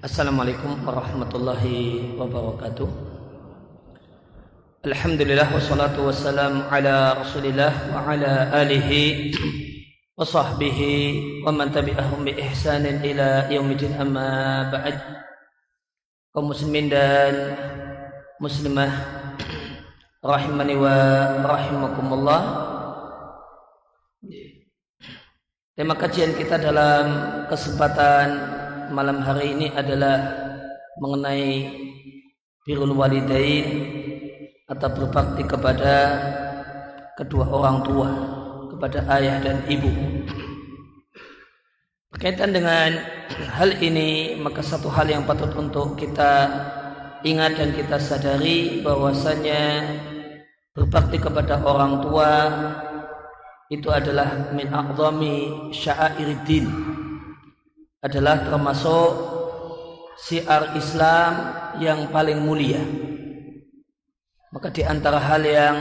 Assalamualaikum warahmatullahi wabarakatuh. Alhamdulillah wassalatu wassalam ala rasulillah wa ala alihi wa sahbihi wa man tabi'ahum bi ihsanin ila yaumidin amma ba'd. Kaum muslimin dan muslimah rahimani wa rahimakumullah. Tema kajian kita dalam kesempatan malam hari ini adalah mengenai birul walidain atau berbakti kepada kedua orang tua, kepada ayah dan ibu. Berkaitan dengan hal ini, maka satu hal yang patut untuk kita ingat dan kita sadari bahwasanya berbakti kepada orang tua itu adalah min a'zami sya'airidin adalah termasuk siar Islam yang paling mulia. Maka di antara hal yang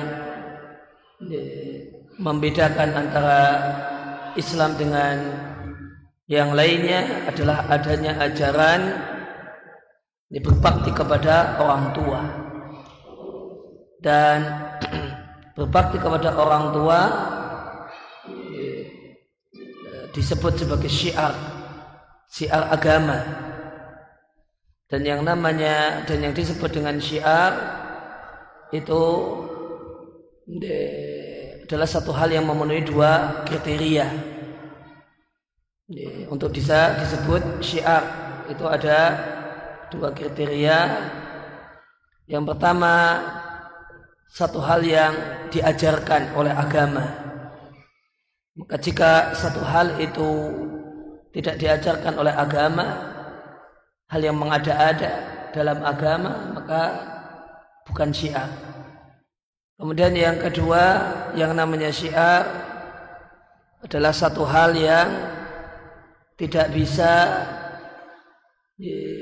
membedakan antara Islam dengan yang lainnya adalah adanya ajaran berbakti kepada orang tua dan berbakti kepada orang tua disebut sebagai syiar syiar agama. Dan yang namanya dan yang disebut dengan syiar itu adalah satu hal yang memenuhi dua kriteria. Untuk bisa disebut syiar itu ada dua kriteria. Yang pertama satu hal yang diajarkan oleh agama. Maka jika satu hal itu tidak diajarkan oleh agama. Hal yang mengada-ada dalam agama maka bukan syiar. Kemudian yang kedua yang namanya syiar adalah satu hal yang tidak bisa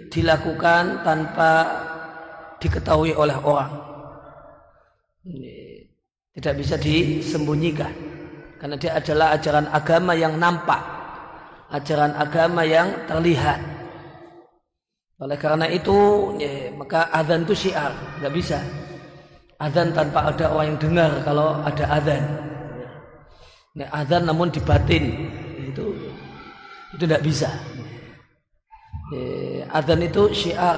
dilakukan tanpa diketahui oleh orang. Tidak bisa disembunyikan. Karena dia adalah ajaran agama yang nampak ajaran agama yang terlihat. Oleh karena itu, ya, maka azan itu syiar, nggak bisa. Azan tanpa ada orang yang dengar kalau ada azan. Nah, azan namun dibatin itu itu tidak bisa. Ya, azan itu syiar.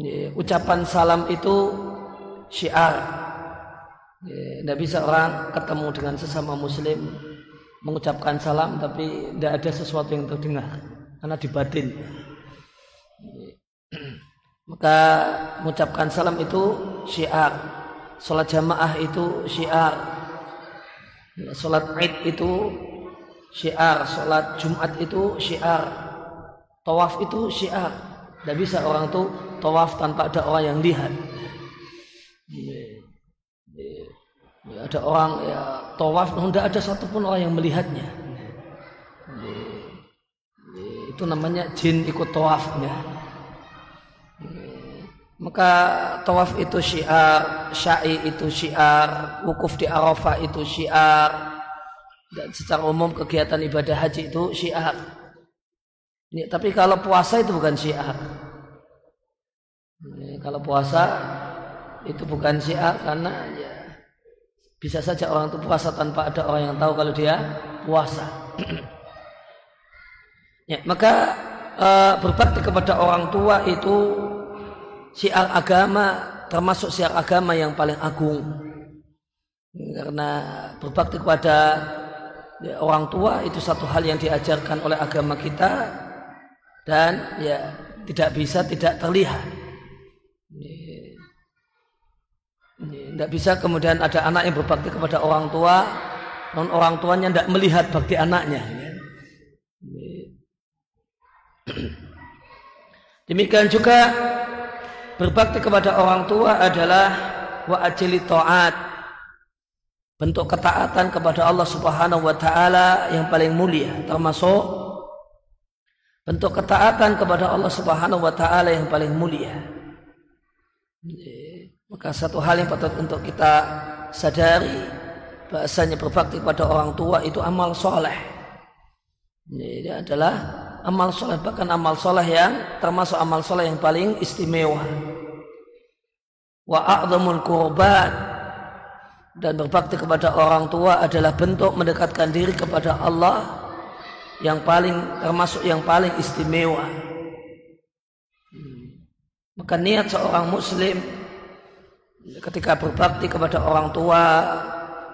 Ya, ucapan salam itu syiar. Tidak bisa orang ketemu dengan sesama muslim mengucapkan salam tapi tidak ada sesuatu yang terdengar karena di batin. Maka mengucapkan salam itu syiar. Salat jamaah itu syiar. Salat Id itu syiar, salat Jumat itu syiar. Tawaf itu syiar. Tidak bisa orang itu tawaf tanpa ada orang yang lihat. Ya, ada orang ya tawaf, tidak ada satupun orang yang melihatnya. Ya, itu namanya jin ikut tawafnya. Maka tawaf itu syiar, syai itu syiar, wukuf di Arafah itu syiar, dan secara umum kegiatan ibadah haji itu syiar. Ya, tapi kalau puasa itu bukan syiar. Ya, kalau puasa itu bukan syiar karena ya, bisa saja orang itu puasa tanpa ada orang yang tahu kalau dia puasa. ya, maka e, berbakti kepada orang tua itu siar agama termasuk siar agama yang paling agung. Karena berbakti kepada ya, orang tua itu satu hal yang diajarkan oleh agama kita dan ya tidak bisa tidak terlihat. Tidak bisa kemudian ada anak yang berbakti kepada orang tua, non orang tuanya tidak melihat bakti anaknya. Demikian juga berbakti kepada orang tua adalah wa ajli taat bentuk ketaatan kepada Allah Subhanahu wa taala yang paling mulia termasuk bentuk ketaatan kepada Allah Subhanahu wa taala yang paling mulia. Maka satu hal yang patut untuk kita sadari bahasanya berbakti pada orang tua itu amal soleh. Ini adalah amal soleh bahkan amal soleh yang termasuk amal soleh yang paling istimewa. Wa a'zamul qurbat. Dan berbakti kepada orang tua adalah bentuk mendekatkan diri kepada Allah yang paling termasuk yang paling istimewa. Maka niat seorang muslim ketika berbakti kepada orang tua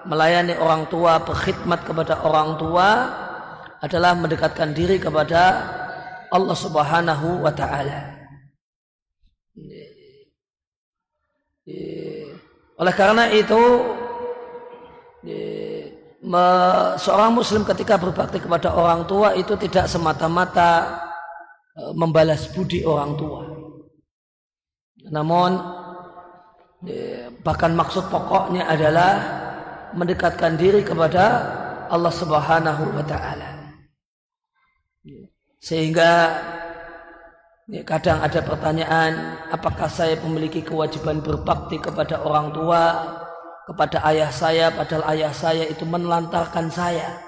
melayani orang tua berkhidmat kepada orang tua adalah mendekatkan diri kepada Allah Subhanahu wa taala. Oleh karena itu seorang muslim ketika berbakti kepada orang tua itu tidak semata-mata e, membalas budi orang tua. Namun bahkan maksud pokoknya adalah mendekatkan diri kepada Allah Subhanahu wa taala. Sehingga ya, kadang ada pertanyaan, apakah saya memiliki kewajiban berbakti kepada orang tua, kepada ayah saya, padahal ayah saya itu menelantarkan saya.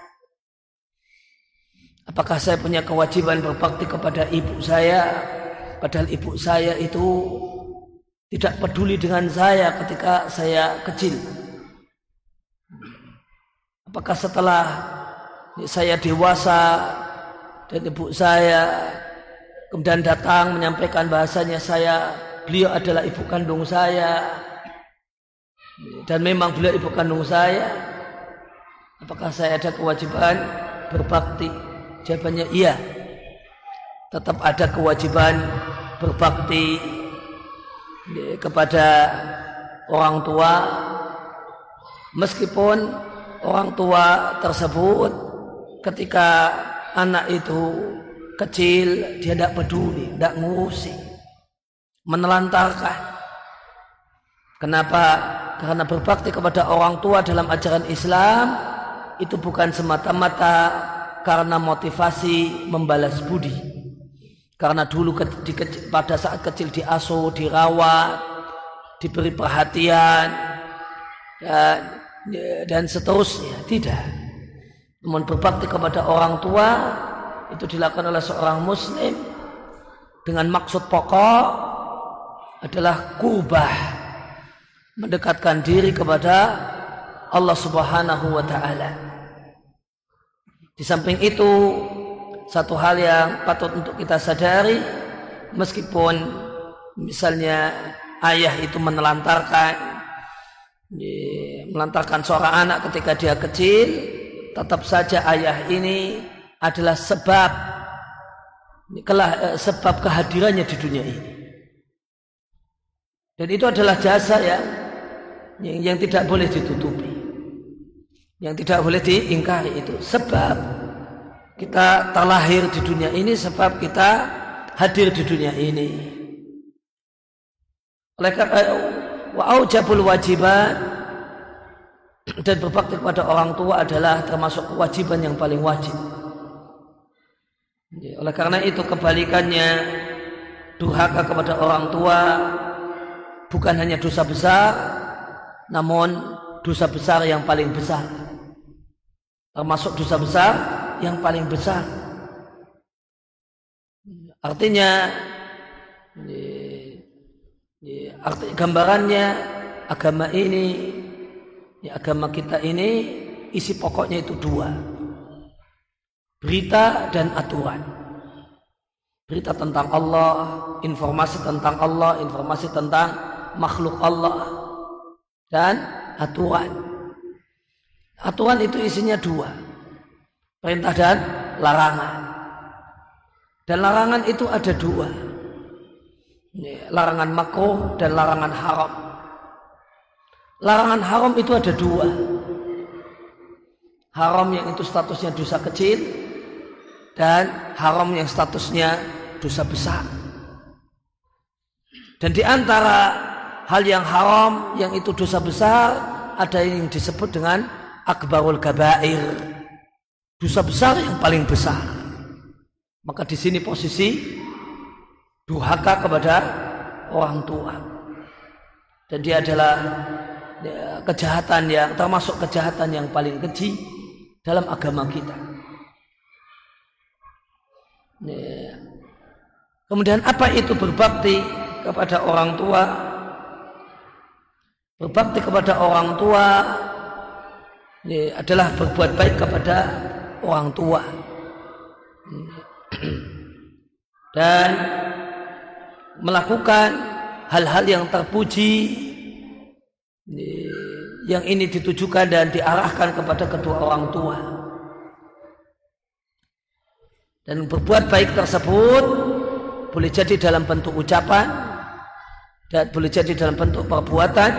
Apakah saya punya kewajiban berbakti kepada ibu saya, padahal ibu saya itu tidak peduli dengan saya ketika saya kecil. Apakah setelah saya dewasa dan ibu saya kemudian datang menyampaikan bahasanya saya beliau adalah ibu kandung saya. Dan memang beliau ibu kandung saya. Apakah saya ada kewajiban berbakti? Jawabannya iya. Tetap ada kewajiban berbakti kepada orang tua meskipun orang tua tersebut ketika anak itu kecil dia tidak peduli, tidak ngurusi, menelantarkan. Kenapa? Karena berbakti kepada orang tua dalam ajaran Islam itu bukan semata-mata karena motivasi membalas budi. Karena dulu pada saat kecil diasuh, dirawat, diberi perhatian dan, dan seterusnya. Tidak. Namun berbakti kepada orang tua itu dilakukan oleh seorang muslim dengan maksud pokok adalah kubah mendekatkan diri kepada Allah Subhanahu wa taala. Di samping itu satu hal yang patut untuk kita sadari meskipun misalnya ayah itu menelantarkan melantarkan seorang anak ketika dia kecil tetap saja ayah ini adalah sebab eh, sebab kehadirannya di dunia ini. Dan itu adalah jasa ya yang, yang tidak boleh ditutupi. Yang tidak boleh diingkari itu sebab kita terlahir di dunia ini sebab kita hadir di dunia ini. Oleh karena eh, wa aujabul wajibat dan berbakti kepada orang tua adalah termasuk kewajiban yang paling wajib. Oleh karena itu kebalikannya durhaka kepada orang tua bukan hanya dosa besar, namun dosa besar yang paling besar. Termasuk dosa besar yang paling besar. Artinya, arti gambarannya agama ini Ya, agama kita ini isi pokoknya itu dua. Berita dan aturan. Berita tentang Allah, informasi tentang Allah, informasi tentang makhluk Allah. Dan aturan. Aturan itu isinya dua. Perintah dan larangan. Dan larangan itu ada dua. Larangan makruh dan larangan haram. Larangan haram itu ada dua. Haram yang itu statusnya dosa kecil dan haram yang statusnya dosa besar. Dan di antara hal yang haram yang itu dosa besar ada yang disebut dengan akbarul gabair. Dosa besar yang paling besar. Maka di sini posisi duhaka kepada orang tua. Dan dia adalah Ya, kejahatan yang termasuk kejahatan yang paling keji dalam agama kita. Ya. Kemudian apa itu berbakti kepada orang tua? Berbakti kepada orang tua ya, adalah berbuat baik kepada orang tua. Dan melakukan hal-hal yang terpuji yang ini ditujukan dan diarahkan kepada kedua orang tua. Dan berbuat baik tersebut boleh jadi dalam bentuk ucapan dan boleh jadi dalam bentuk perbuatan.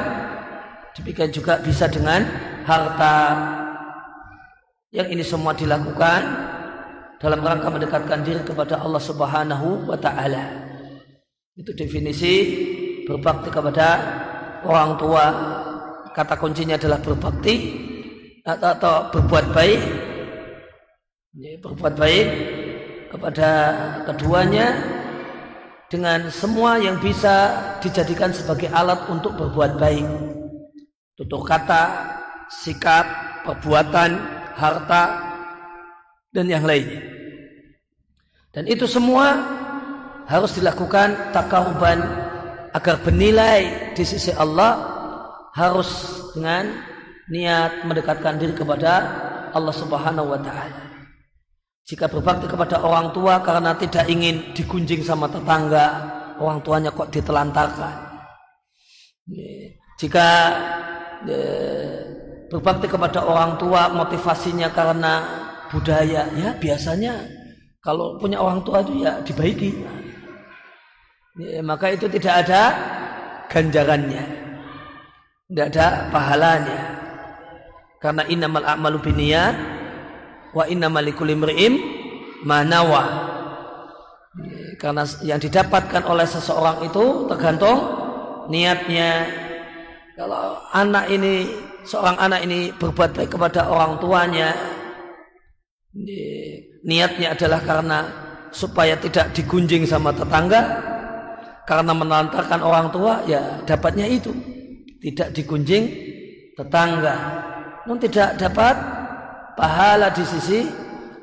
Demikian juga bisa dengan harta. Yang ini semua dilakukan dalam rangka mendekatkan diri kepada Allah Subhanahu wa taala. Itu definisi berbakti kepada orang tua. Kata kuncinya adalah berbakti atau, atau berbuat baik. Berbuat baik kepada keduanya dengan semua yang bisa dijadikan sebagai alat untuk berbuat baik. Tutur kata sikap perbuatan harta dan yang lainnya dan itu semua harus dilakukan takaruban agar bernilai di sisi Allah harus dengan niat mendekatkan diri kepada Allah Subhanahu wa taala. Jika berbakti kepada orang tua karena tidak ingin digunjing sama tetangga, orang tuanya kok ditelantarkan. Jika e, berbakti kepada orang tua motivasinya karena budaya, ya biasanya kalau punya orang tua itu ya dibaiki. Ya, maka itu tidak ada ganjarannya. Tidak ada pahalanya. Karena innamal a'malu biniyat wa innamal likulli imri'in manawa. Karena yang didapatkan oleh seseorang itu tergantung niatnya. Kalau anak ini seorang anak ini berbuat baik kepada orang tuanya, niatnya adalah karena supaya tidak digunjing sama tetangga, karena menelantarkan orang tua, ya dapatnya itu. Tidak digunjing tetangga. Non tidak dapat pahala di sisi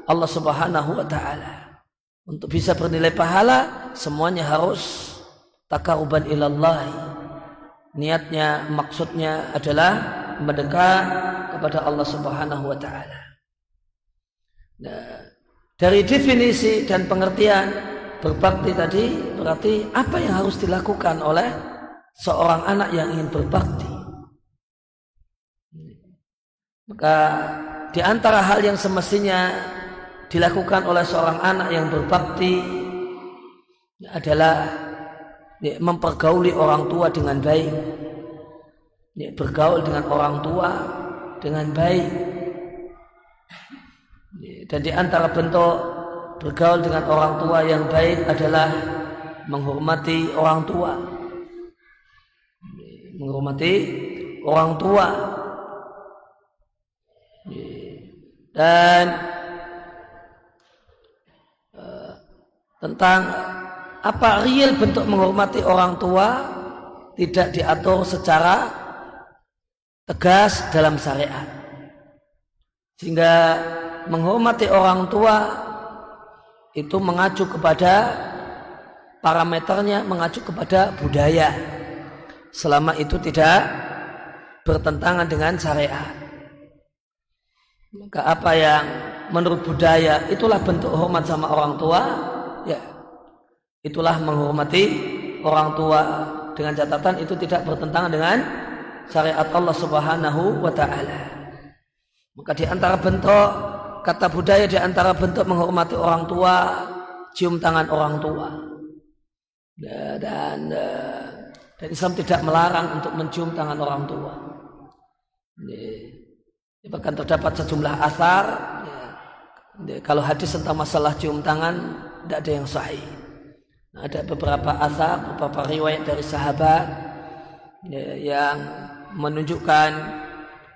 Allah Subhanahu wa taala. Untuk bisa bernilai pahala semuanya harus takaruban ilallah. Niatnya maksudnya adalah mendekat kepada Allah Subhanahu wa taala nah, dari definisi dan pengertian berbakti tadi berarti apa yang harus dilakukan oleh seorang anak yang ingin berbakti. Maka di antara hal yang semestinya dilakukan oleh seorang anak yang berbakti adalah ya, mempergauli orang tua dengan baik. Ya, bergaul dengan orang tua dengan baik. Dan di antara bentuk bergaul dengan orang tua yang baik adalah menghormati orang tua menghormati orang tua dan uh, tentang apa real bentuk menghormati orang tua tidak diatur secara tegas dalam syariat sehingga menghormati orang tua itu mengacu kepada parameternya mengacu kepada budaya selama itu tidak bertentangan dengan syariat. Maka apa yang menurut budaya itulah bentuk hormat sama orang tua, ya itulah menghormati orang tua dengan catatan itu tidak bertentangan dengan syariat Allah Subhanahu wa taala. Maka di antara bentuk kata budaya di antara bentuk menghormati orang tua cium tangan orang tua. Dan, dan dan Islam tidak melarang untuk mencium tangan orang tua. Ini, bahkan terdapat sejumlah asar. Ya, kalau hadis tentang masalah cium tangan tidak ada yang sahih. Nah, ada beberapa asar, beberapa riwayat dari sahabat ya, yang menunjukkan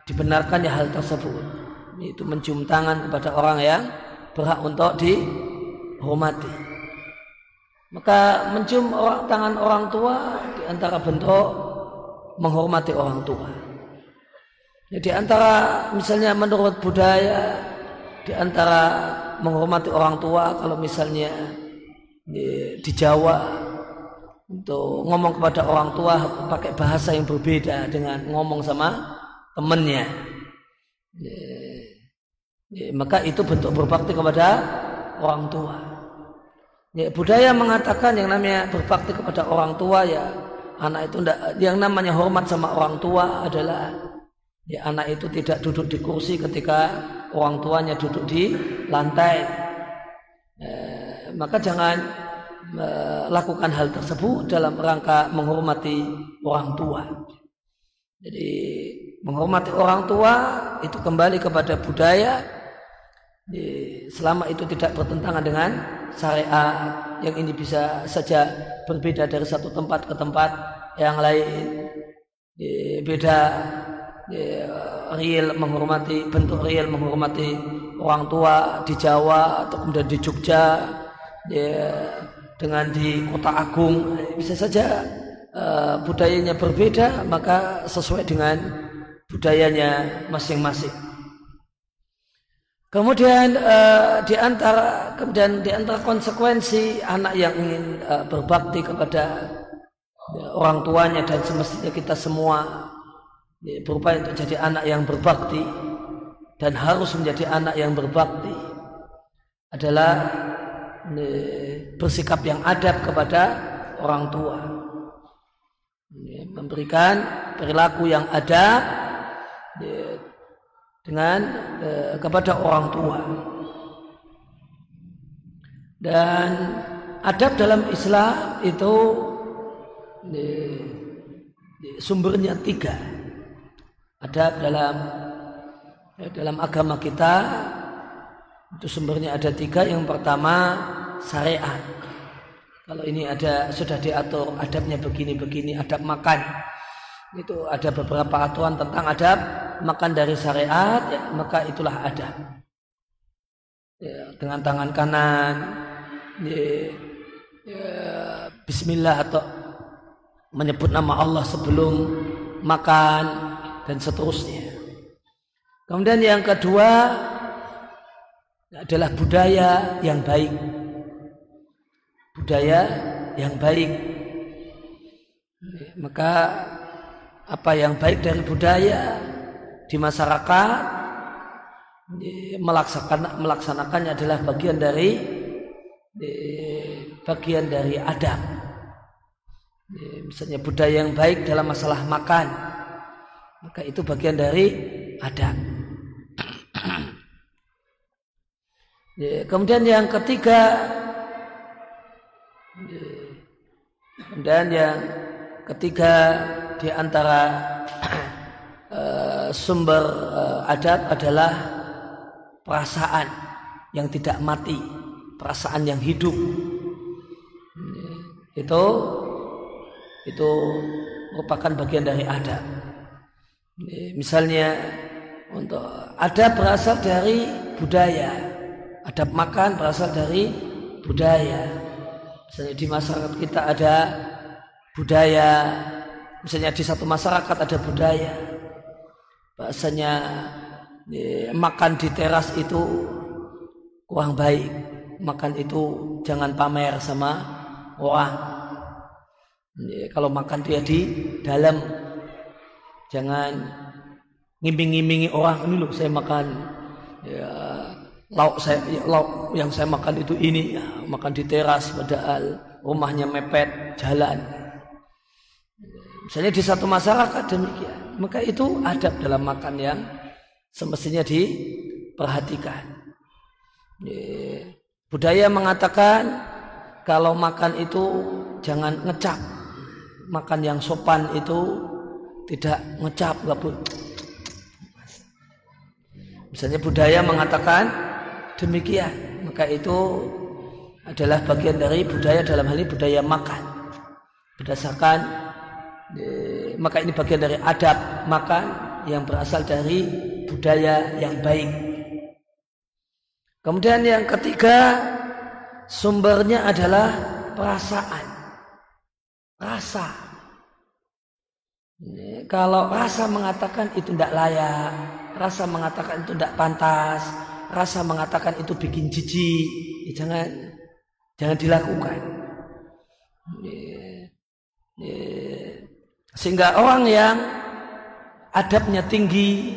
dibenarkannya hal tersebut. Itu mencium tangan kepada orang yang berhak untuk dihormati. Maka mencium orang, tangan orang tua di antara bentuk menghormati orang tua. Ya, di antara misalnya menurut budaya di antara menghormati orang tua kalau misalnya di Jawa untuk ngomong kepada orang tua pakai bahasa yang berbeda dengan ngomong sama temennya. Maka itu bentuk berbakti kepada orang tua. Ya, budaya mengatakan yang namanya berbakti kepada orang tua ya anak itu enggak, yang namanya hormat sama orang tua adalah ya anak itu tidak duduk di kursi ketika orang tuanya duduk di lantai. Eh, maka jangan melakukan hal tersebut dalam rangka menghormati orang tua. Jadi menghormati orang tua itu kembali kepada budaya selama itu tidak bertentangan dengan syariat yang ini bisa saja berbeda dari satu tempat ke tempat yang lain beda real menghormati bentuk real menghormati orang tua di Jawa atau kemudian di Jogja dengan di kota agung bisa saja uh, budayanya berbeda maka sesuai dengan budayanya masing-masing. Kemudian uh, di antara kemudian di antara konsekuensi anak yang ingin uh, berbakti kepada ya, orang tuanya dan semestinya kita semua ya, berupaya untuk jadi anak yang berbakti dan harus menjadi anak yang berbakti adalah bersikap yang adab kepada orang tua. Memberikan perilaku yang adab dengan eh, kepada orang tua. Dan adab dalam Islam itu sumbernya tiga. Adab dalam dalam agama kita itu sumbernya ada tiga. Yang pertama syariat. Kalau ini ada sudah diatur adabnya begini-begini, adab makan. Itu ada beberapa aturan tentang adab makan dari syariat, ya, maka itulah adab. Ya, dengan tangan kanan, ya, ya, Bismillah atau menyebut nama Allah sebelum makan dan seterusnya. Kemudian yang kedua adalah budaya yang baik budaya yang baik. Maka apa yang baik dari budaya di masyarakat melaksanakan melaksanakannya adalah bagian dari bagian dari adab. Misalnya budaya yang baik dalam masalah makan, maka itu bagian dari adab. Kemudian yang ketiga dan yang ketiga di antara uh, sumber uh, adab adalah perasaan yang tidak mati, perasaan yang hidup. Itu itu merupakan bagian dari adab. Misalnya untuk adab berasal dari budaya, adab makan berasal dari budaya. Misalnya di masyarakat kita ada budaya, misalnya di satu masyarakat ada budaya, bahasanya ya, makan di teras itu kurang baik, makan itu jangan pamer sama orang. Ya, kalau makan dia di dalam, jangan ngimbing-ngimbingi orang. Ini loh saya makan. Ya lauk saya ya, lauk yang saya makan itu ini ya, makan di teras padahal rumahnya mepet jalan. Misalnya di satu masyarakat demikian maka itu adab dalam makan yang semestinya diperhatikan. Ya, budaya mengatakan kalau makan itu jangan ngecap. Makan yang sopan itu tidak ngecap nggak misalnya budaya mengatakan demikian. Maka itu adalah bagian dari budaya dalam hal ini budaya makan. Berdasarkan eh, maka ini bagian dari adab makan yang berasal dari budaya yang baik. Kemudian yang ketiga sumbernya adalah perasaan. Rasa. Kalau rasa mengatakan itu tidak layak rasa mengatakan itu tidak pantas rasa mengatakan itu bikin jijik, ya jangan Jangan dilakukan. Sehingga orang yang adabnya tinggi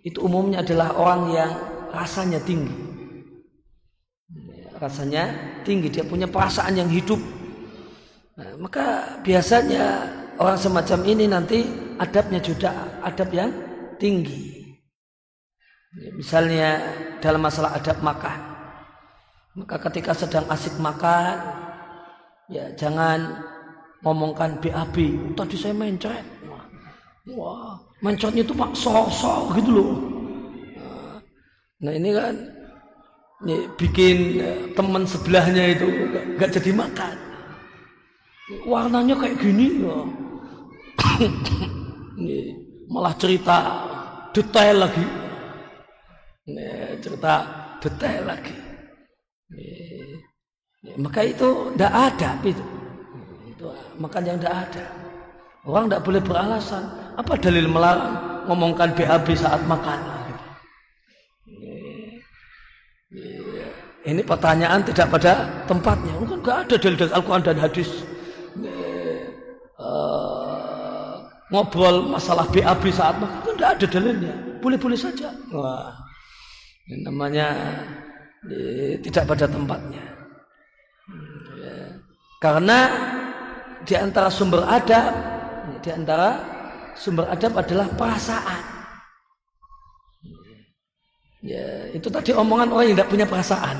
itu umumnya adalah orang yang rasanya tinggi. Rasanya tinggi, dia punya perasaan yang hidup. Nah, maka biasanya orang semacam ini nanti adabnya juga adab yang tinggi. Misalnya dalam masalah adab makan. Maka ketika sedang asik makan, ya jangan ngomongkan BAB. Tadi saya mencret. Wah, mencretnya itu pak sok-sok gitu loh. Nah ini kan ini bikin eh, teman sebelahnya itu gak, jadi makan. Warnanya kayak gini loh. ini malah cerita detail lagi. Cerita detail lagi. Maka itu tidak ada itu. itu makan yang tidak ada. Orang tidak boleh beralasan. Apa dalil melarang ngomongkan BAB saat makan? Ini pertanyaan tidak pada tempatnya. Mungkin nggak ada dalil dari Al-Quran dan hadis. Uh, ngobrol masalah BAB saat makan itu tidak ada dalilnya. Boleh-boleh saja. Wah, ini namanya tidak pada tempatnya. Ya. Karena di antara sumber adab, di antara sumber adab adalah perasaan. Ya, itu tadi omongan orang yang tidak punya perasaan.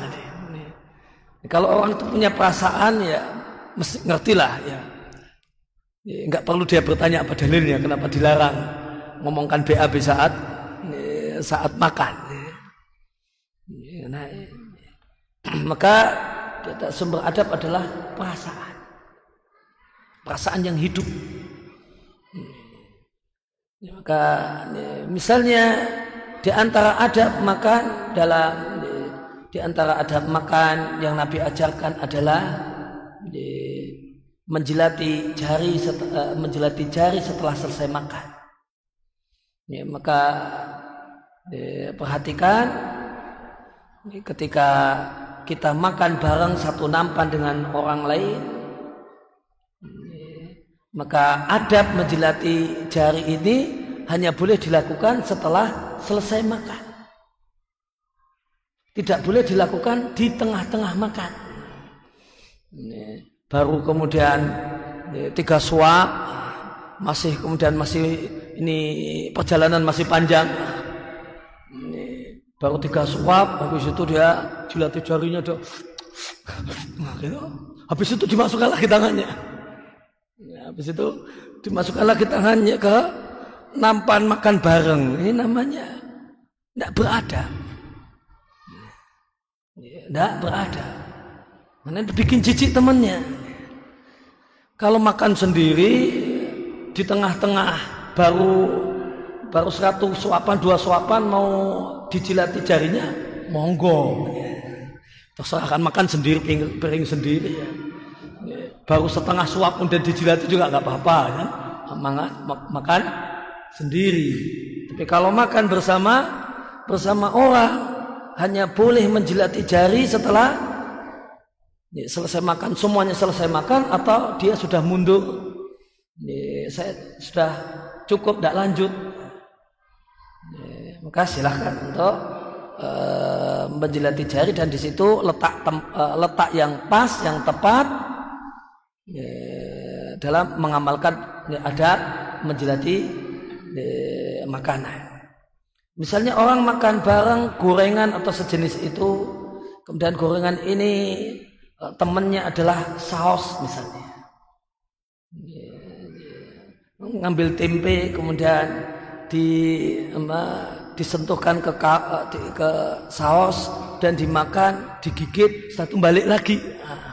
Kalau orang itu punya perasaan ya mesti ngertilah ya. ya nggak perlu dia bertanya apa dalilnya kenapa dilarang ngomongkan BAB saat ya, saat makan. Ya, nah, maka sumber adab adalah perasaan. Perasaan yang hidup. Maka misalnya di antara adab makan dalam di antara adab makan yang Nabi ajarkan adalah menjelati jari eh, menjelati jari setelah selesai makan. Ya, maka perhatikan ketika kita makan bareng satu nampan dengan orang lain maka adab menjilati jari ini hanya boleh dilakukan setelah selesai makan. Tidak boleh dilakukan di tengah-tengah makan. Baru kemudian tiga suap masih kemudian masih ini perjalanan masih panjang baru tiga suap habis itu dia jilati jarinya nah, gitu. habis itu dimasukkan lagi tangannya. Ya, habis itu dimasukkan lagi tangannya ke nampan makan bareng. Ini namanya tidak berada. Tidak berada. Mana bikin cicik temannya kalau makan sendiri di tengah-tengah baru baru satu suapan dua suapan mau dijilati jarinya? Monggo. Terserah kan makan sendiri piring, piring sendiri. Ya. baru setengah suap kemudian dijilati juga nggak apa-apa kan makan, makan sendiri. Tapi kalau makan bersama bersama orang hanya boleh menjilati jari setelah ya, selesai makan. Semuanya selesai makan atau dia sudah mundur? Ya, saya sudah cukup tidak lanjut Ya, maka silahkan untuk uh, menjilati jari dan di situ letak tem, uh, letak yang pas, yang tepat dalam mengamalkan ya, adab menjilati ya, makanan. Misalnya orang makan bareng gorengan atau sejenis itu, kemudian gorengan ini temannya adalah saus misalnya. Ya, ngambil tempe kemudian di disentuhkan ke, ke saus dan dimakan, digigit, satu balik lagi. Nah,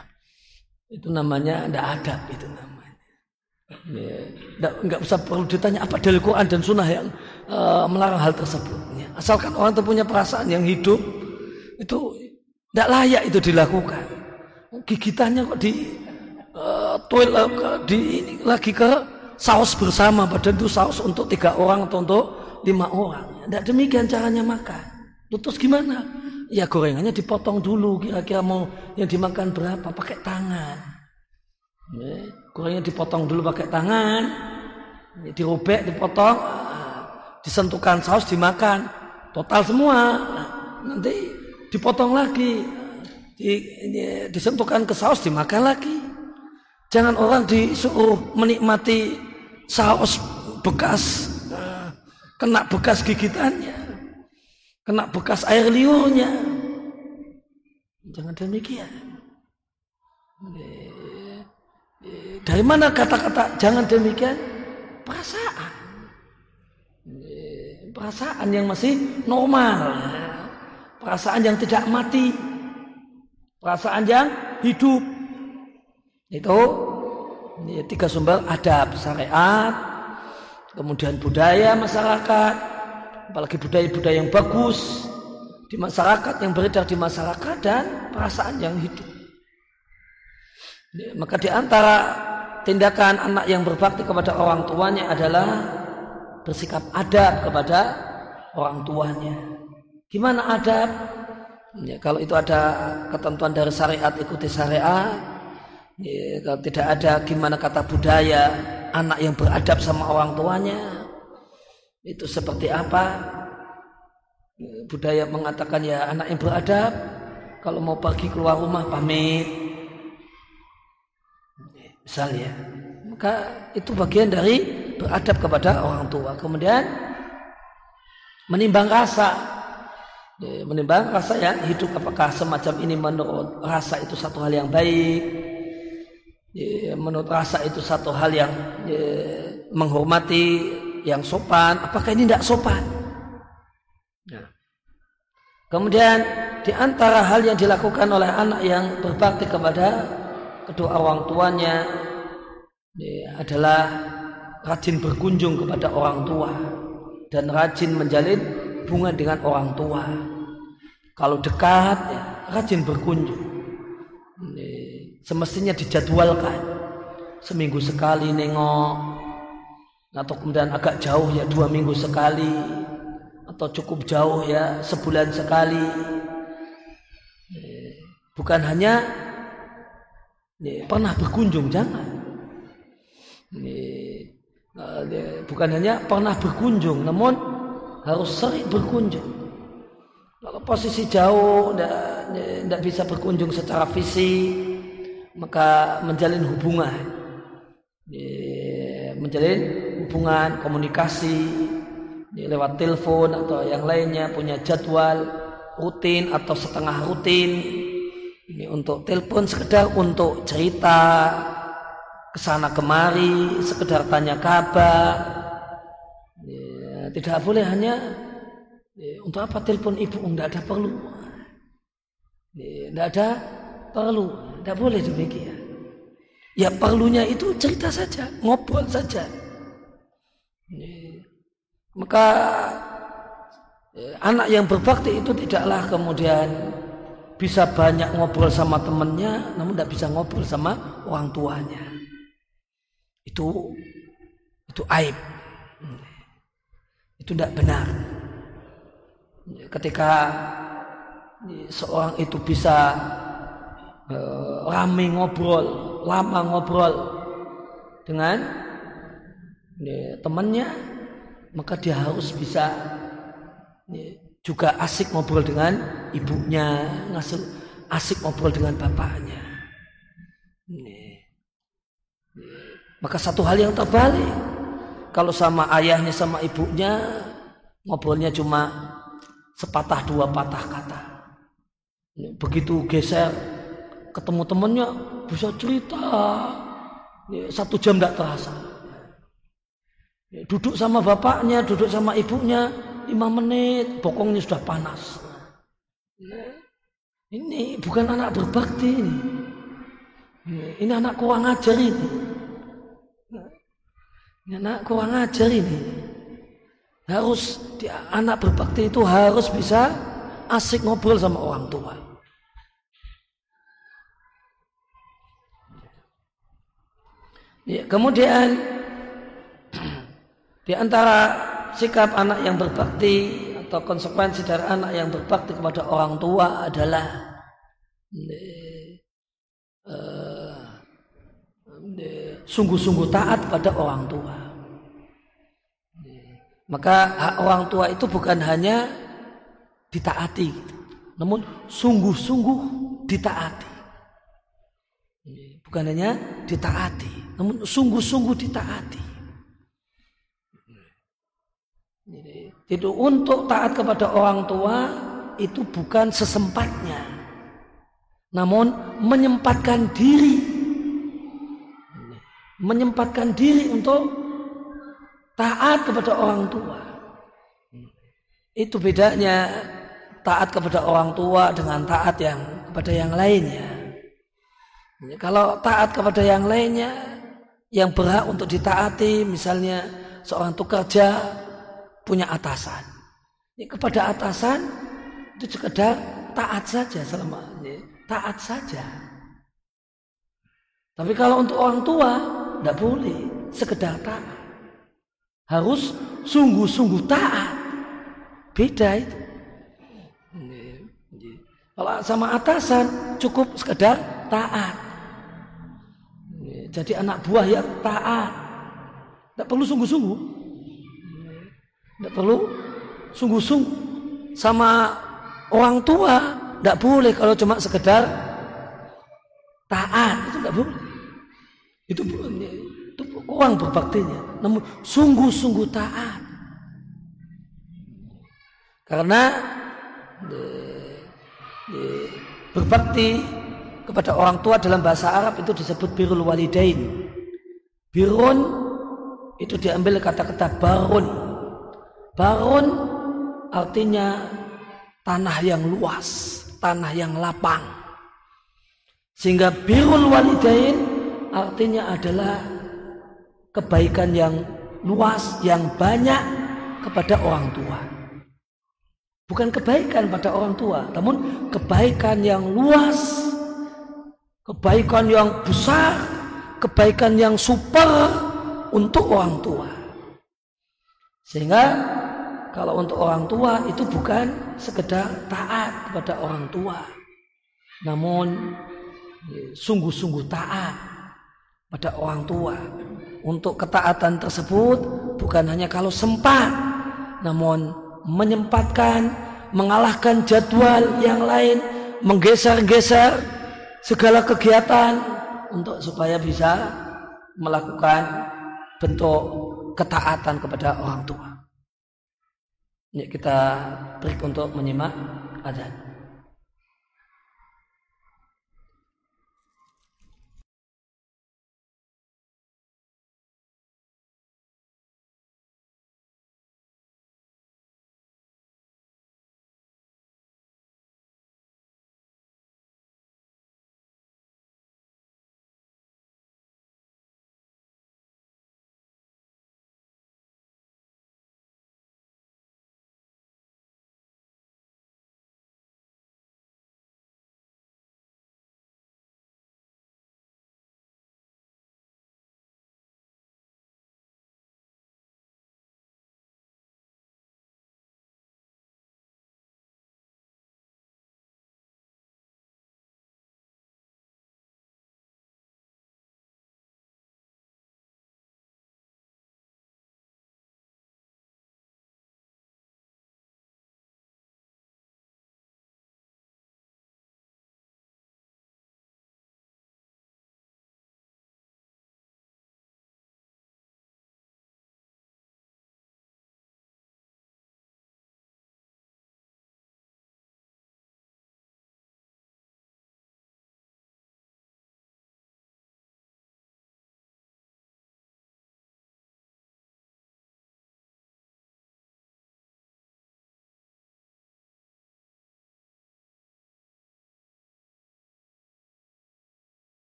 itu namanya tidak ada itu namanya. Ya, nggak usah perlu ditanya apa dalil Quran dan Sunnah yang uh, melarang hal tersebut. Ya, asalkan orang itu punya perasaan yang hidup, itu tidak layak itu dilakukan. Gigitannya kok di uh, toilet di ini lagi ke saus bersama padahal itu saus untuk tiga orang atau untuk lima orang. Tidak demikian caranya makan. Terus gimana? Ya gorengannya dipotong dulu kira-kira mau yang dimakan berapa pakai tangan. Ya, gorengnya dipotong dulu pakai tangan, ya, dirobek, dipotong, disentuhkan saus dimakan, total semua. Nanti dipotong lagi, di, disentuhkan ke saus dimakan lagi. Jangan orang disuruh menikmati saus bekas, eh, kena bekas gigitannya, kena bekas air liurnya. Jangan demikian. Dari mana kata-kata jangan demikian? Perasaan. Perasaan yang masih normal. Perasaan yang tidak mati. Perasaan yang hidup. Itu tiga sumber adab syariat, kemudian budaya masyarakat, apalagi budaya-budaya yang bagus di masyarakat yang beredar di masyarakat dan perasaan yang hidup. Maka di antara tindakan anak yang berbakti kepada orang tuanya adalah bersikap adab kepada orang tuanya. Gimana adab? Ya, kalau itu ada ketentuan dari syariat ikuti syariat, Ya, kalau tidak ada gimana kata budaya anak yang beradab sama orang tuanya itu seperti apa? Ya, budaya mengatakan ya anak yang beradab kalau mau pergi keluar rumah pamit. Misalnya, maka itu bagian dari beradab kepada orang tua. Kemudian menimbang rasa, ya, menimbang rasa ya hidup apakah semacam ini menurut rasa itu satu hal yang baik ya, menurut rasa itu satu hal yang ya, menghormati yang sopan. Apakah ini tidak sopan? Ya. kemudian di antara hal yang dilakukan oleh anak yang berbakti kepada kedua orang tuanya ya, adalah rajin berkunjung kepada orang tua dan rajin menjalin hubungan dengan orang tua. Kalau dekat ya, rajin berkunjung semestinya dijadwalkan. Seminggu sekali nengok. Atau kemudian agak jauh ya dua minggu sekali. Atau cukup jauh ya sebulan sekali. Bukan hanya ya, pernah berkunjung jangan. Bukan hanya pernah berkunjung namun harus sering berkunjung. Kalau posisi jauh tidak bisa berkunjung secara fisik maka menjalin hubungan. Menjalin hubungan komunikasi lewat telepon atau yang lainnya punya jadwal rutin atau setengah rutin. Ini untuk telepon sekedar untuk cerita ke sana kemari sekedar tanya kabar. Ya, tidak boleh hanya ya, untuk apa telepon ibu? Tidak ada perlu. Tidak ada perlu tidak boleh demikian. Ya perlunya itu cerita saja, ngobrol saja. Maka eh, anak yang berbakti itu tidaklah kemudian bisa banyak ngobrol sama temannya, namun tidak bisa ngobrol sama orang tuanya. Itu itu aib. Itu tidak benar. Ketika seorang itu bisa uh, rame ngobrol, lama ngobrol dengan ya, temannya, maka dia harus bisa juga asik ngobrol dengan ibunya, ngasih asik ngobrol dengan bapaknya. Ya. Maka satu hal yang terbalik, kalau sama ayahnya sama ibunya ngobrolnya cuma sepatah dua patah kata. Begitu geser ketemu temennya bisa cerita. Ya, satu jam tidak terasa. Ya, duduk sama bapaknya duduk sama ibunya lima menit bokongnya sudah panas. Ya, ini bukan anak berbakti ini. Ini anak kurang ajar ini. Ini anak kurang ajar ini. Harus anak berbakti itu harus bisa asik ngobrol sama orang tua Ya, kemudian di antara sikap anak yang berbakti atau konsekuensi dari anak yang berbakti kepada orang tua adalah sungguh-sungguh taat pada orang tua. Maka hak orang tua itu bukan hanya ditaati, namun sungguh-sungguh ditaati. Bukan hanya ditaati, namun sungguh-sungguh ditaati. Jadi untuk taat kepada orang tua itu bukan sesempatnya, namun menyempatkan diri, menyempatkan diri untuk taat kepada orang tua. Itu bedanya taat kepada orang tua dengan taat yang kepada yang lainnya. Kalau taat kepada yang lainnya, yang berhak untuk ditaati, misalnya seorang kerja punya atasan. Ini kepada atasan itu sekedar taat saja selama ini, taat saja. Tapi kalau untuk orang tua tidak boleh sekedar taat harus sungguh-sungguh taat. Beda itu. Kalau sama atasan cukup sekedar taat. Jadi anak buah yang taat. Tidak perlu sungguh-sungguh. Tidak perlu sungguh-sungguh. Sama orang tua tidak boleh kalau cuma sekedar taat. Itu tidak boleh. Itu itu orang berbaktinya. Namun sungguh-sungguh taat. Karena de, de, berbakti kepada orang tua dalam bahasa Arab itu disebut birul walidain. Birun itu diambil kata-kata barun. Barun artinya tanah yang luas, tanah yang lapang. Sehingga birul walidain artinya adalah kebaikan yang luas, yang banyak kepada orang tua. Bukan kebaikan pada orang tua, namun kebaikan yang luas, kebaikan yang besar, kebaikan yang super untuk orang tua. Sehingga kalau untuk orang tua itu bukan sekedar taat kepada orang tua, namun sungguh-sungguh taat pada orang tua untuk ketaatan tersebut bukan hanya kalau sempat namun menyempatkan mengalahkan jadwal yang lain menggeser-geser segala kegiatan untuk supaya bisa melakukan bentuk ketaatan kepada orang tua. Ini kita break untuk menyimak adzan.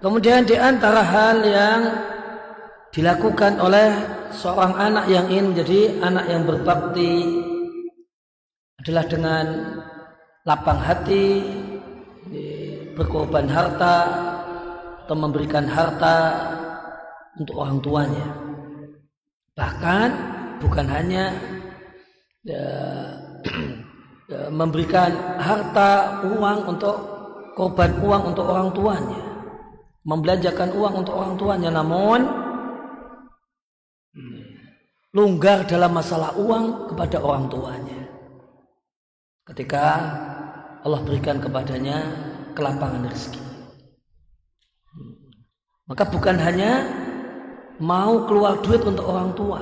Kemudian di antara hal yang dilakukan oleh seorang anak yang ingin menjadi anak yang berbakti adalah dengan lapang hati, berkorban harta atau memberikan harta untuk orang tuanya. Bahkan bukan hanya ya, ya, memberikan harta uang untuk korban uang untuk orang tuanya membelanjakan uang untuk orang tuanya namun longgar dalam masalah uang kepada orang tuanya. Ketika Allah berikan kepadanya kelapangan rezeki. Maka bukan hanya mau keluar duit untuk orang tua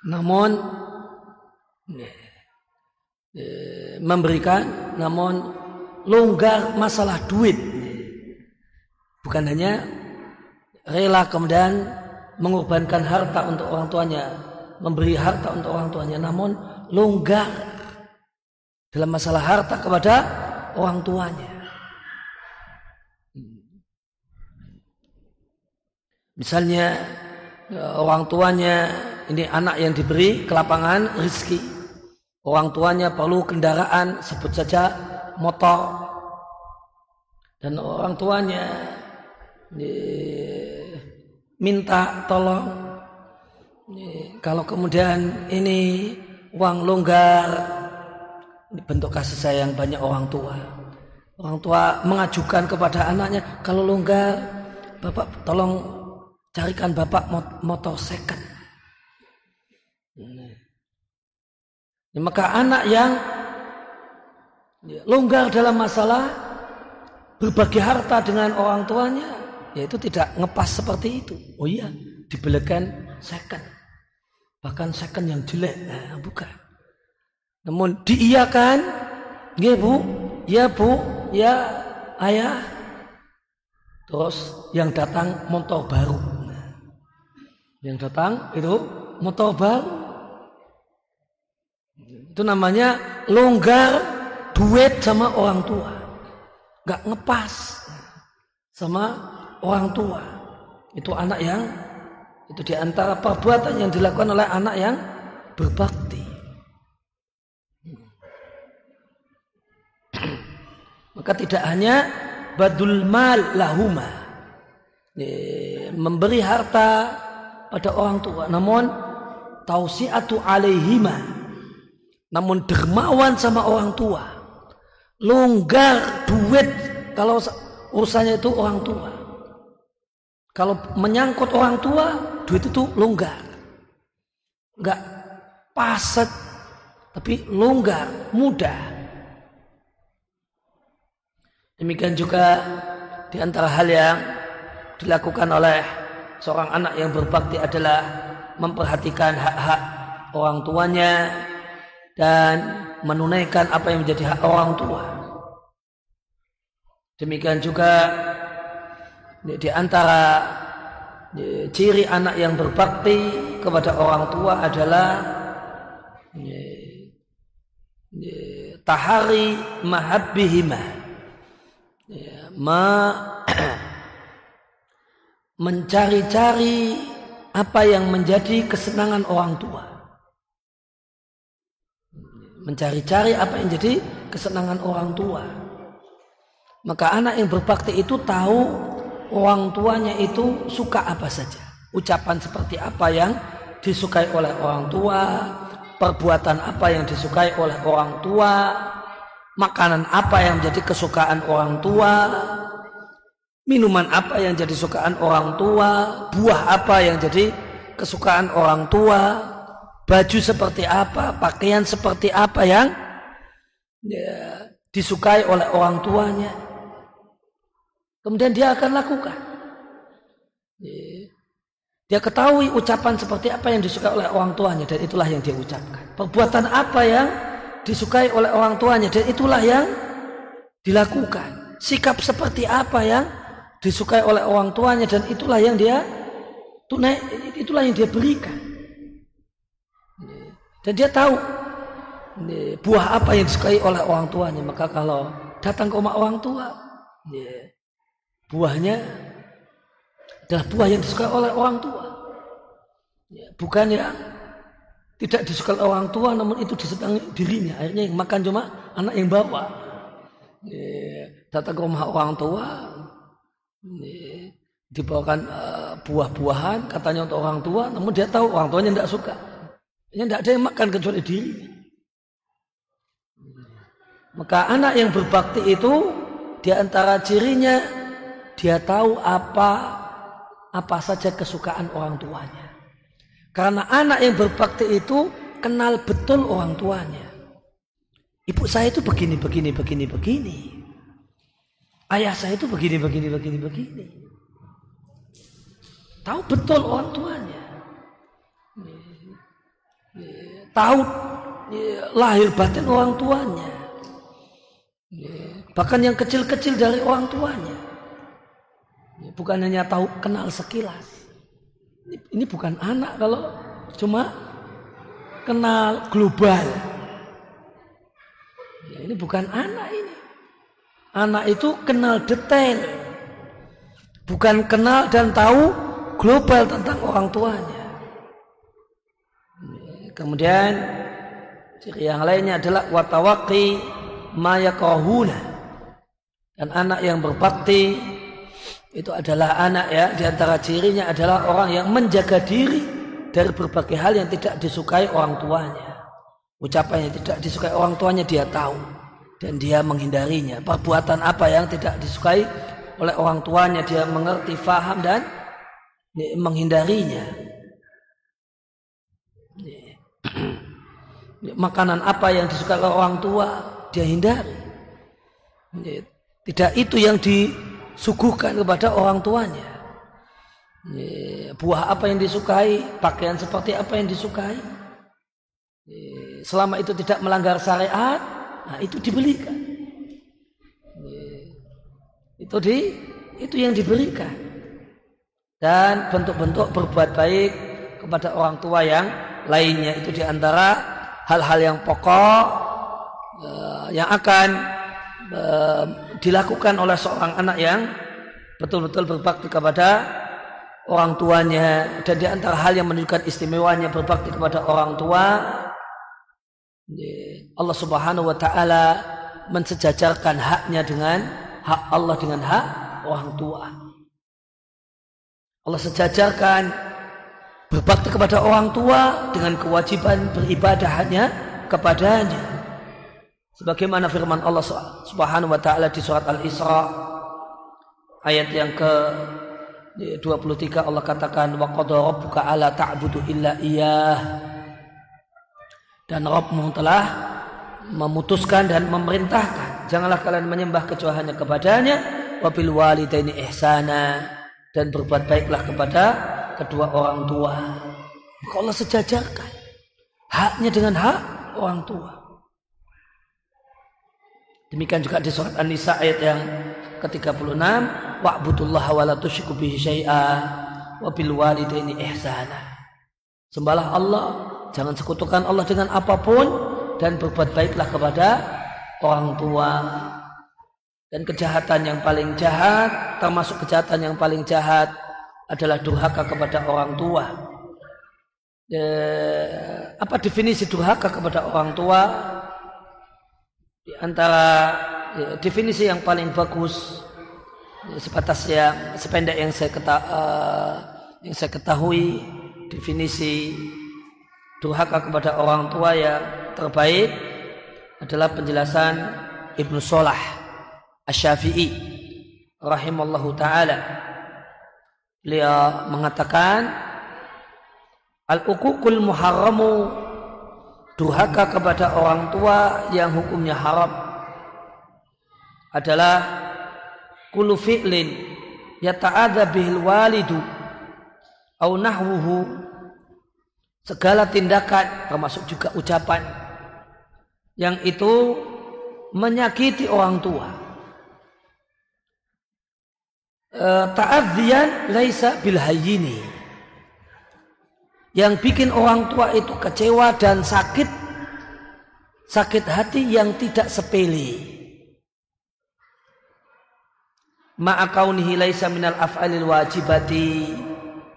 namun eh, memberikan namun longgar masalah duit Bukan hanya rela kemudian mengorbankan harta untuk orang tuanya, memberi harta untuk orang tuanya, namun longgar dalam masalah harta kepada orang tuanya. Misalnya orang tuanya ini anak yang diberi kelapangan rizki. Orang tuanya perlu kendaraan sebut saja motor. Dan orang tuanya minta tolong. Kalau kemudian ini uang longgar bentuk kasih sayang banyak orang tua. Orang tua mengajukan kepada anaknya kalau longgar bapak tolong carikan bapak motor second. Maka anak yang longgar dalam masalah berbagi harta dengan orang tuanya ya itu tidak ngepas seperti itu. Oh iya, dibelikan second. Bahkan second yang jelek. Nah, bukan. Namun diiyakan, ya bu, ya bu, ya ayah. Terus yang datang motor baru. Nah, yang datang itu motor baru. Itu namanya longgar duit sama orang tua. Gak ngepas sama orang tua. Itu anak yang itu di antara perbuatan yang dilakukan oleh anak yang berbakti. Maka tidak hanya badul mal lahuma memberi harta pada orang tua, namun tausiatu alaihima, namun dermawan sama orang tua, longgar duit kalau urusannya itu orang tua. Kalau menyangkut orang tua, duit itu longgar. Enggak paset, tapi longgar, mudah. Demikian juga di antara hal yang dilakukan oleh seorang anak yang berbakti adalah memperhatikan hak-hak orang tuanya dan menunaikan apa yang menjadi hak orang tua. Demikian juga di antara ciri anak yang berbakti kepada orang tua adalah tahari mahabbihima. Ma mencari-cari apa yang menjadi kesenangan orang tua. Mencari-cari apa yang jadi kesenangan orang tua. Maka anak yang berbakti itu tahu orang tuanya itu suka apa saja. Ucapan seperti apa yang disukai oleh orang tua, perbuatan apa yang disukai oleh orang tua, makanan apa yang menjadi kesukaan orang tua, minuman apa yang jadi kesukaan orang tua, buah apa yang jadi kesukaan orang tua, baju seperti apa, pakaian seperti apa yang ya, disukai oleh orang tuanya. Kemudian dia akan lakukan. Dia ketahui ucapan seperti apa yang disukai oleh orang tuanya dan itulah yang dia ucapkan. Perbuatan apa yang disukai oleh orang tuanya dan itulah yang dilakukan. Sikap seperti apa yang disukai oleh orang tuanya dan itulah yang dia tunai itulah yang dia berikan. Dan dia tahu buah apa yang disukai oleh orang tuanya. Maka kalau datang ke rumah orang tua, buahnya adalah buah yang disukai oleh orang tua. Ya, bukan yang tidak disukai orang tua namun itu disenangi dirinya. Akhirnya yang makan cuma anak yang bawa. Ya, datang ke rumah orang tua ya, dibawakan uh, buah-buahan katanya untuk orang tua namun dia tahu orang tuanya tidak suka. Ini tidak ada yang makan kecuali dirinya. Maka anak yang berbakti itu di antara cirinya dia tahu apa apa saja kesukaan orang tuanya. Karena anak yang berbakti itu kenal betul orang tuanya. Ibu saya itu begini, begini, begini, begini. Ayah saya itu begini, begini, begini, begini. Tahu betul orang tuanya. Tahu lahir batin orang tuanya. Bahkan yang kecil-kecil dari orang tuanya. Bukan hanya tahu kenal sekilas. Ini, bukan anak kalau cuma kenal global. Ya, ini bukan anak ini. Anak itu kenal detail. Bukan kenal dan tahu global tentang orang tuanya. Kemudian ciri yang lainnya adalah watawaki mayakohuna. Dan anak yang berbakti itu adalah anak ya di antara cirinya adalah orang yang menjaga diri dari berbagai hal yang tidak disukai orang tuanya. Ucapan yang tidak disukai orang tuanya dia tahu. Dan dia menghindarinya. Perbuatan apa yang tidak disukai oleh orang tuanya dia mengerti faham dan menghindarinya. Makanan apa yang disukai oleh orang tua dia hindari. Tidak itu yang di suguhkan kepada orang tuanya. Buah apa yang disukai, pakaian seperti apa yang disukai. Selama itu tidak melanggar syariat, nah itu dibelikan. Itu di itu yang diberikan. Dan bentuk-bentuk berbuat baik kepada orang tua yang lainnya itu di antara hal-hal yang pokok eh, yang akan eh, dilakukan oleh seorang anak yang betul-betul berbakti kepada orang tuanya dan di antara hal yang menunjukkan istimewanya berbakti kepada orang tua Allah Subhanahu wa taala mensejajarkan haknya dengan hak Allah dengan hak orang tua. Allah sejajarkan berbakti kepada orang tua dengan kewajiban beribadah hanya kepadanya. Sebagaimana firman Allah Subhanahu wa taala di surat Al-Isra ayat yang ke 23 Allah katakan wa rabbuka alla ta'budu illa iyyah. Dan Rabbmu telah memutuskan dan memerintahkan janganlah kalian menyembah kecuali hanya kepadanya wabil walidaini ihsana. Dan berbuat baiklah kepada kedua orang tua. Maka Allah sejajarkan? Haknya dengan hak orang tua Demikian juga di surat An-Nisa ayat yang ke-36, wa'budullah wa la tusyriku bihi syai'a wa bil walidaini ihsana. Sembahlah Allah, jangan sekutukan Allah dengan apa pun dan berbuat baiklah kepada orang tua. Dan kejahatan yang paling jahat, termasuk kejahatan yang paling jahat adalah durhaka kepada orang tua. E, apa definisi durhaka kepada orang tua? Di antara ya, definisi yang paling bagus ya, sebatas yang sependek yang saya keta, uh, yang saya ketahui definisi durhaka kepada orang tua yang terbaik adalah penjelasan Ibnu Solah Asy-Syafi'i rahimallahu taala. Beliau mengatakan al-uququl muharramu durhaka kepada orang tua yang hukumnya haram adalah kullu fi'lin yata'adza bihil walidu au nahwuhu. Segala tindakan termasuk juga ucapan yang itu menyakiti orang tua. E, ta'adziyan laisa bil hayyini yang bikin orang tua itu kecewa dan sakit sakit hati yang tidak sepele ma'akaunihi laisa minal af'alil wajibati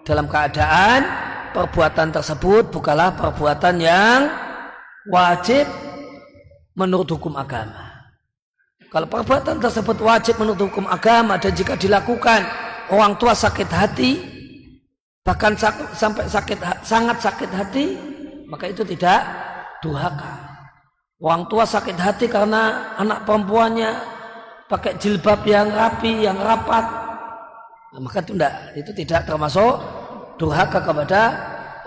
dalam keadaan perbuatan tersebut bukanlah perbuatan yang wajib menurut hukum agama. Kalau perbuatan tersebut wajib menurut hukum agama dan jika dilakukan orang tua sakit hati, bahkan sampai sakit sangat sakit hati, maka itu tidak duhaka. Orang tua sakit hati karena anak perempuannya pakai jilbab yang rapi, yang rapat, nah, maka itu tidak, itu tidak termasuk durhaka kepada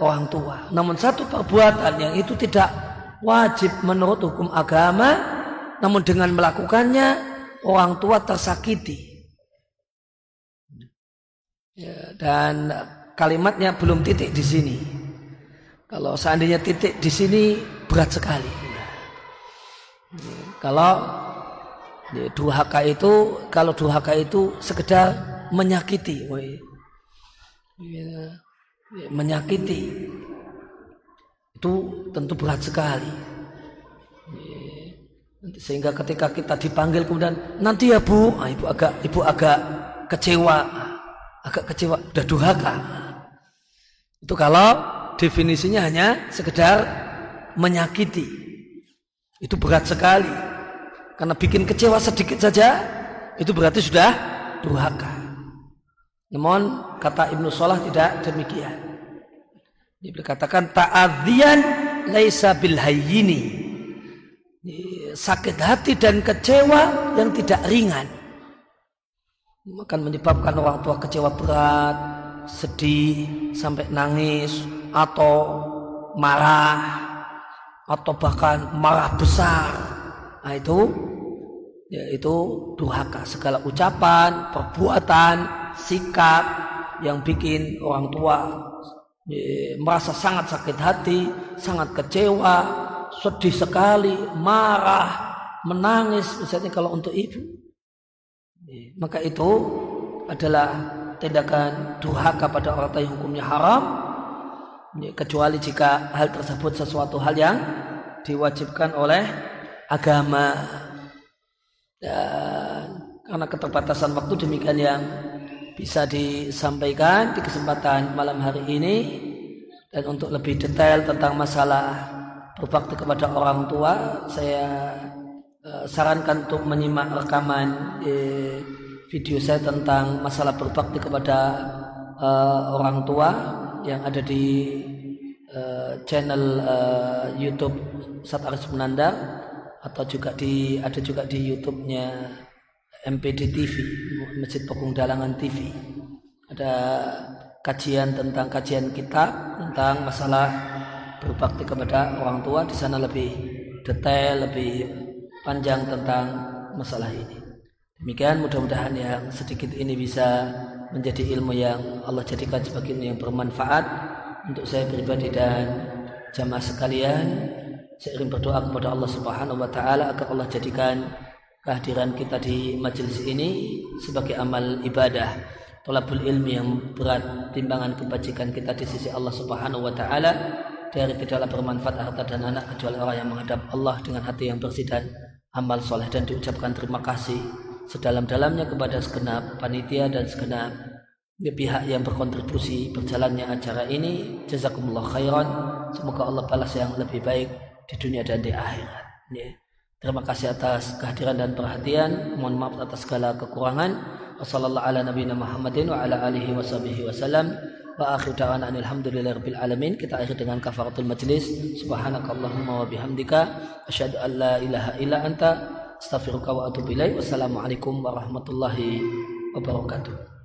orang tua. Namun satu perbuatan yang itu tidak wajib menurut hukum agama, namun dengan melakukannya orang tua tersakiti. Ya, dan kalimatnya belum titik di sini. Kalau seandainya titik di sini berat sekali. Kalau ya, durhaka itu, kalau durhaka itu sekedar menyakiti, ya, menyakiti itu tentu berat sekali. Sehingga ketika kita dipanggil kemudian nanti ya bu, ah, ibu agak ibu agak kecewa, agak kecewa, udah durhaka. Itu kalau definisinya hanya sekedar menyakiti. Itu berat sekali. Karena bikin kecewa sedikit saja, itu berarti sudah durhaka. Namun kata Ibnu Salah tidak demikian. Dia berkatakan ta'adhiyan laisa bil hayyini. Sakit hati dan kecewa yang tidak ringan. Akan menyebabkan orang tua kecewa berat, sedih, sampai nangis, atau marah, atau bahkan marah besar. Nah itu, yaitu duhaka. Segala ucapan, perbuatan, sikap yang bikin orang tua merasa sangat sakit hati, sangat kecewa, sedih sekali, marah, menangis misalnya kalau untuk ibu. Maka itu adalah tindakan durhaka pada orang yang hukumnya haram kecuali jika hal tersebut sesuatu hal yang diwajibkan oleh agama. Dan karena keterbatasan waktu demikian yang bisa disampaikan di kesempatan malam hari ini dan untuk lebih detail tentang masalah berbakti kepada orang tua saya uh, sarankan untuk menyimak rekaman uh, video saya tentang masalah berbakti kepada uh, orang tua yang ada di uh, channel uh, YouTube Sataris Menanda atau juga di ada juga di YouTube-nya MPD TV, Masjid Pokong Dalangan TV. Ada kajian tentang kajian kitab tentang masalah berbakti kepada orang tua di sana lebih detail, lebih panjang tentang masalah ini. Demikian mudah-mudahan yang sedikit ini bisa menjadi ilmu yang Allah jadikan sebagai ilmu yang bermanfaat untuk saya pribadi dan jamaah sekalian. Ingin berdoa kepada Allah Subhanahu wa taala agar Allah jadikan kehadiran kita di majelis ini sebagai amal ibadah tolabul ilmi yang berat timbangan kebajikan kita di sisi Allah Subhanahu wa taala dari tidaklah bermanfaat harta dan anak kecuali orang yang menghadap Allah dengan hati yang bersih dan amal soleh dan diucapkan terima kasih sedalam-dalamnya kepada segenap panitia dan segenap pihak yang berkontribusi berjalannya acara ini jazakumullah khairan semoga Allah balas yang lebih baik di dunia dan di akhirat yeah. Terima kasih atas kehadiran dan perhatian. Mohon maaf atas segala kekurangan. Wassalamualaikum. Kita akhir dengan kafaratul majlis. Subhanakallahumma wa asyhadu an la ilaha illa anta astaghfiruka wa atubu ilaik. Wassalamualaikum warahmatullahi wabarakatuh.